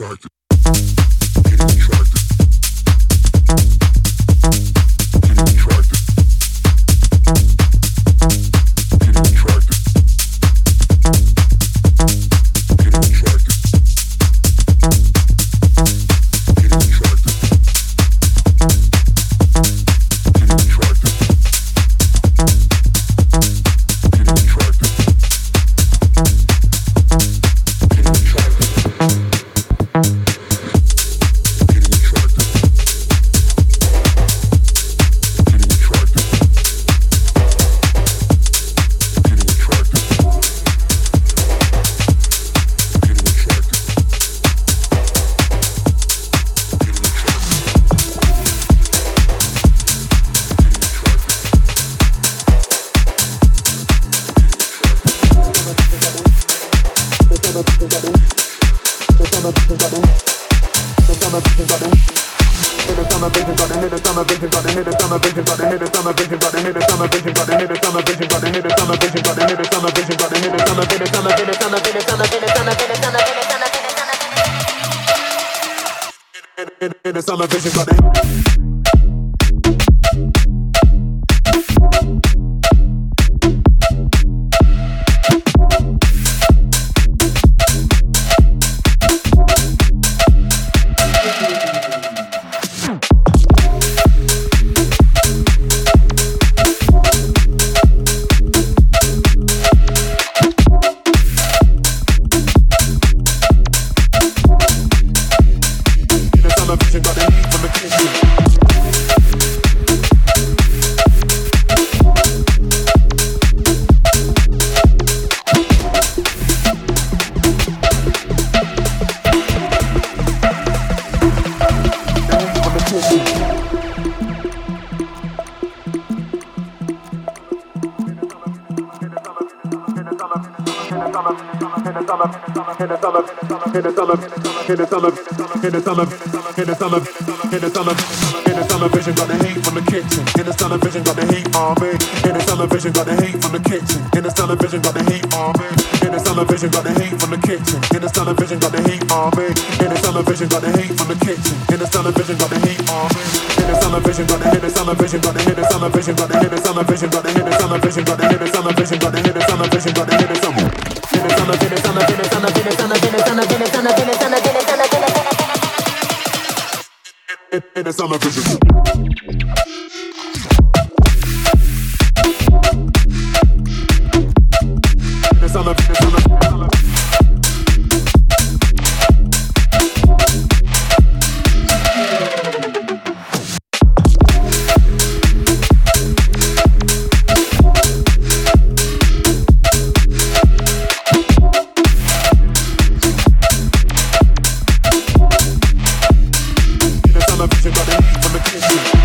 fact I'm a vision, got a from the kitchen.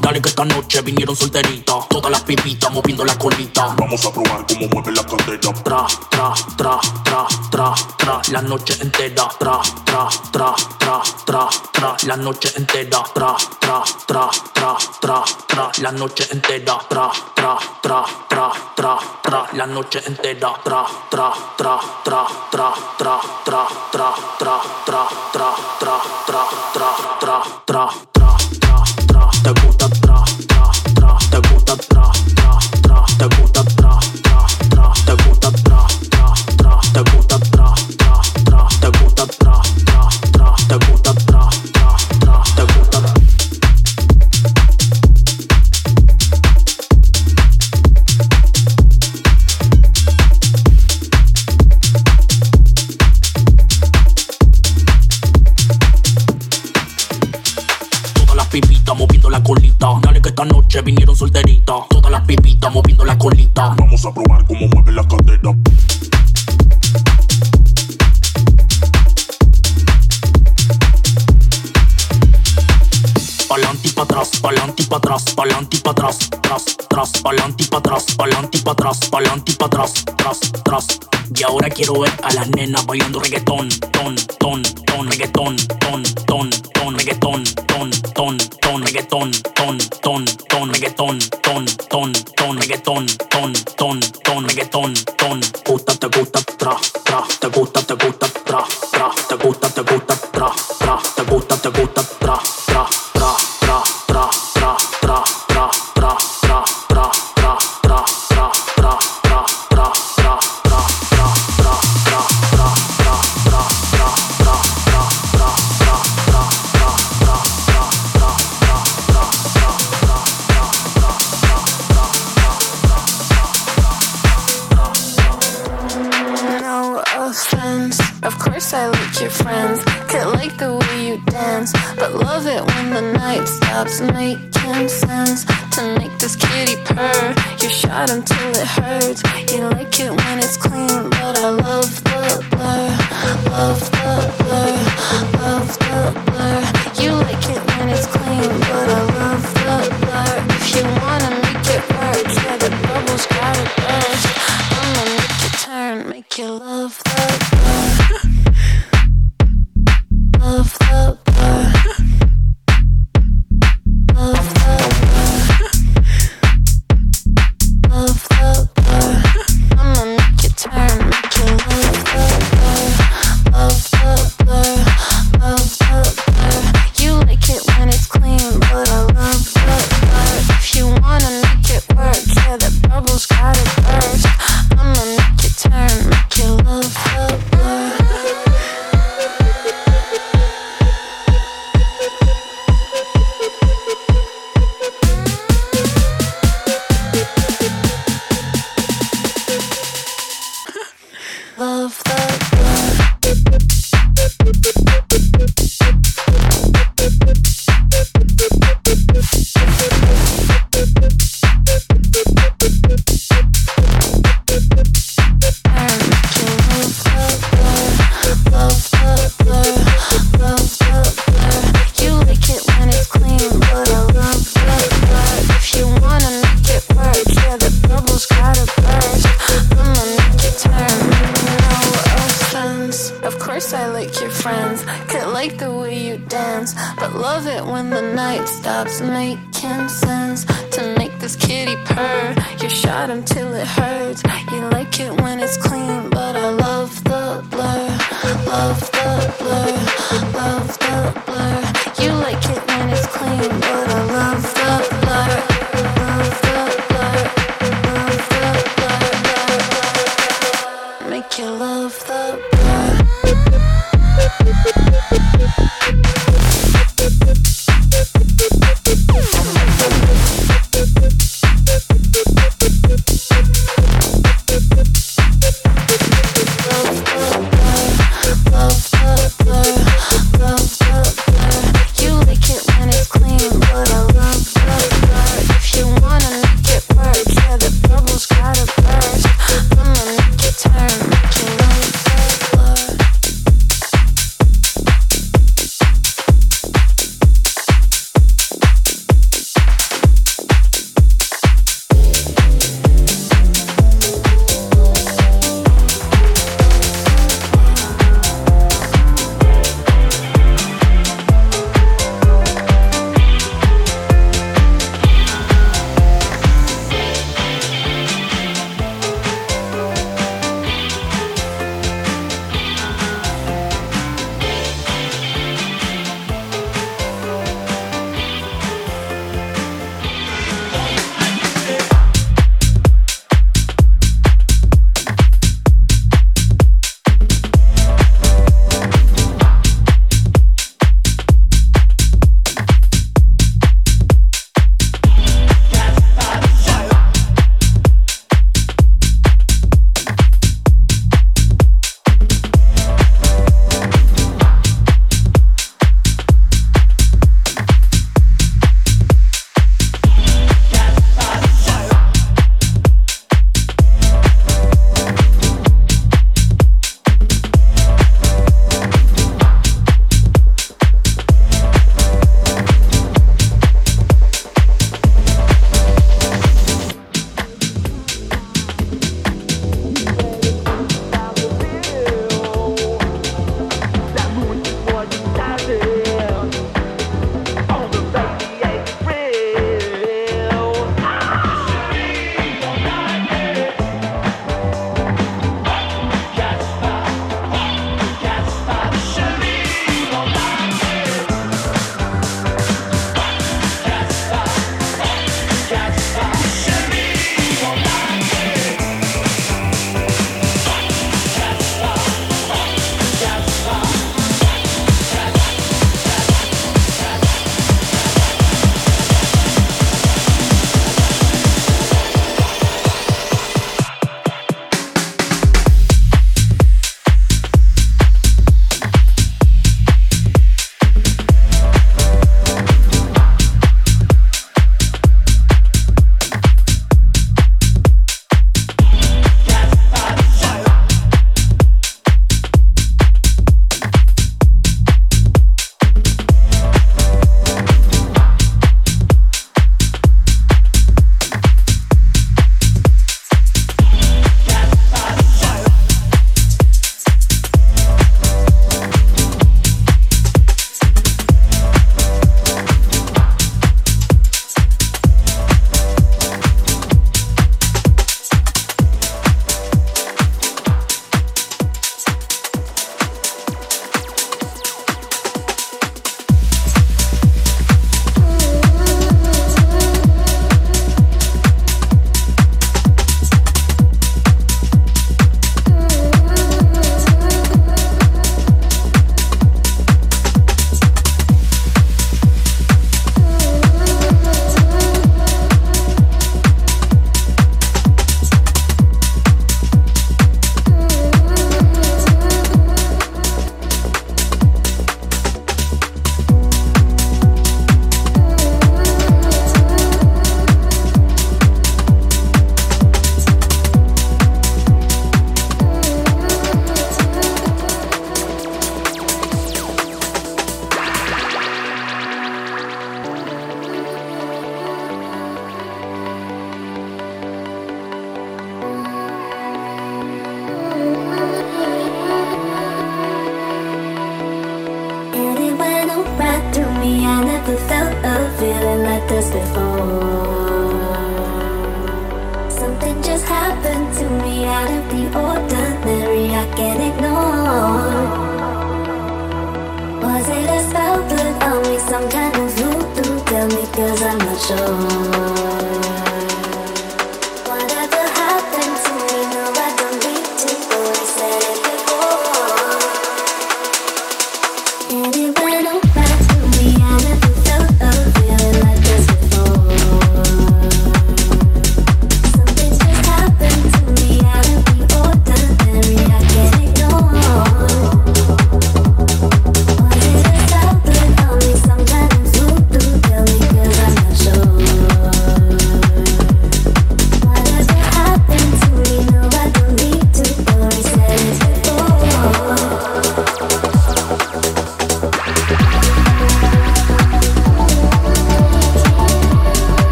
Dale que esta noche vinieron solteritas. Todas las pipitas moviendo la colita. Vamos a probar cómo mueve la cadera. Tra, tra, tra, tra, tra, tra, la noche entera. Tra, tra, tra, tra, tra, tra, la noche entera. Tra, tra, tra, tra, tra, tra, la noche entera. Tra, tra, tra, tra, tra, tra, la noche entera. Tra, tra, tra, tra, tra, tra, tra, tra, tra, tra, tra, tra, tra, tra, tra, tra, tra, tra, da gota tra tra tra da gota tra. Dale que esta noche vinieron solteritas. Todas las pipitas moviendo la colita. Vamos a probar cómo mueve la cadera. Atrás, pa'lante pa' atrás, pa'lante pa' atrás, tras, tras, pa'lante pa' atrás, pa'lante pa' atrás, pa'lante pa' atrás, tras, tras. Y ahora quiero ver a las nenas bailando reggaetón, ton, ton, ton, reggaetón, ton, ton, ton, reggaetón, ton, ton, ton, reggaetón, ton, ton, ton, reggaetón, ton, ton, ton, reggaetón, ton, ton, ton, reggaetón, ton. Gusta, te gusta, tra, tra, te gusta, te gusta, tra, tra, te gusta, te gusta, tra, tra, te gusta, te gusta, tra, tra, tra, love it when the night stops making sense. To make this kitty purr, you shot until it hurts. You like it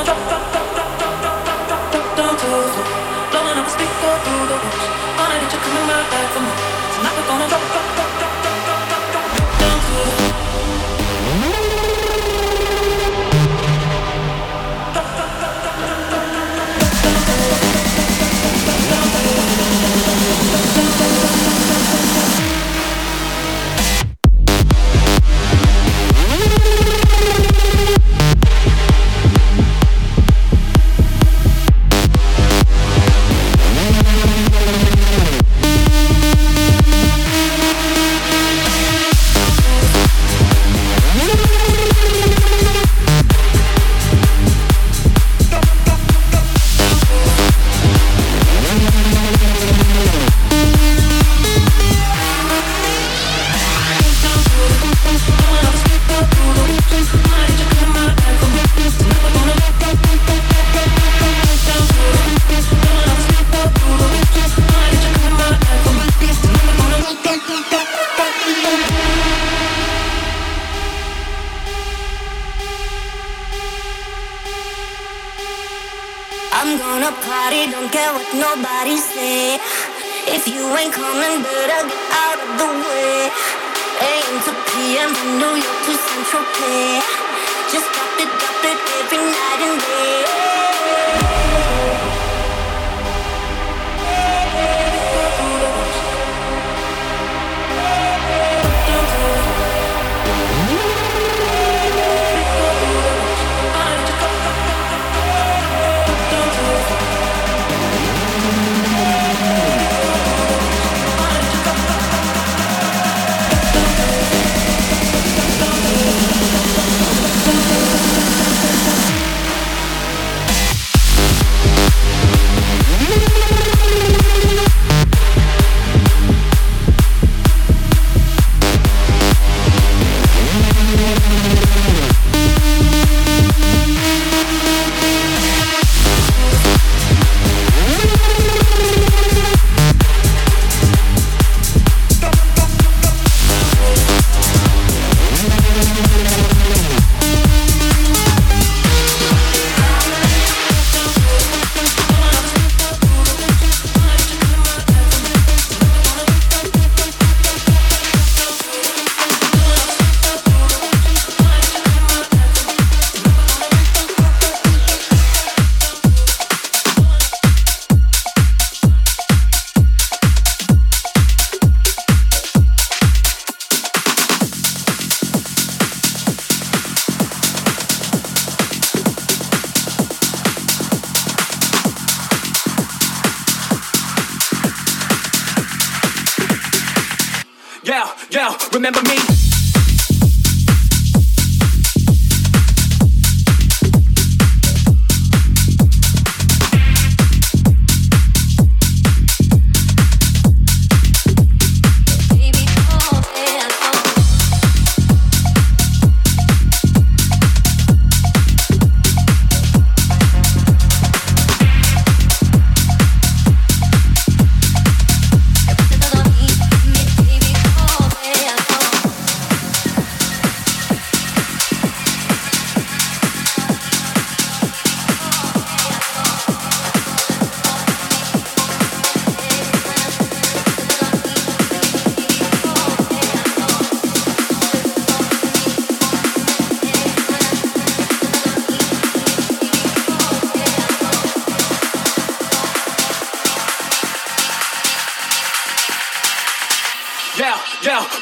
Don't talk, know speak talk, don't talk, talk, talk, talk, talk, talk, talk, talk, don't talk. words. Wanna get you coming right back for me.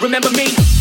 Remember me?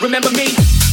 Remember me?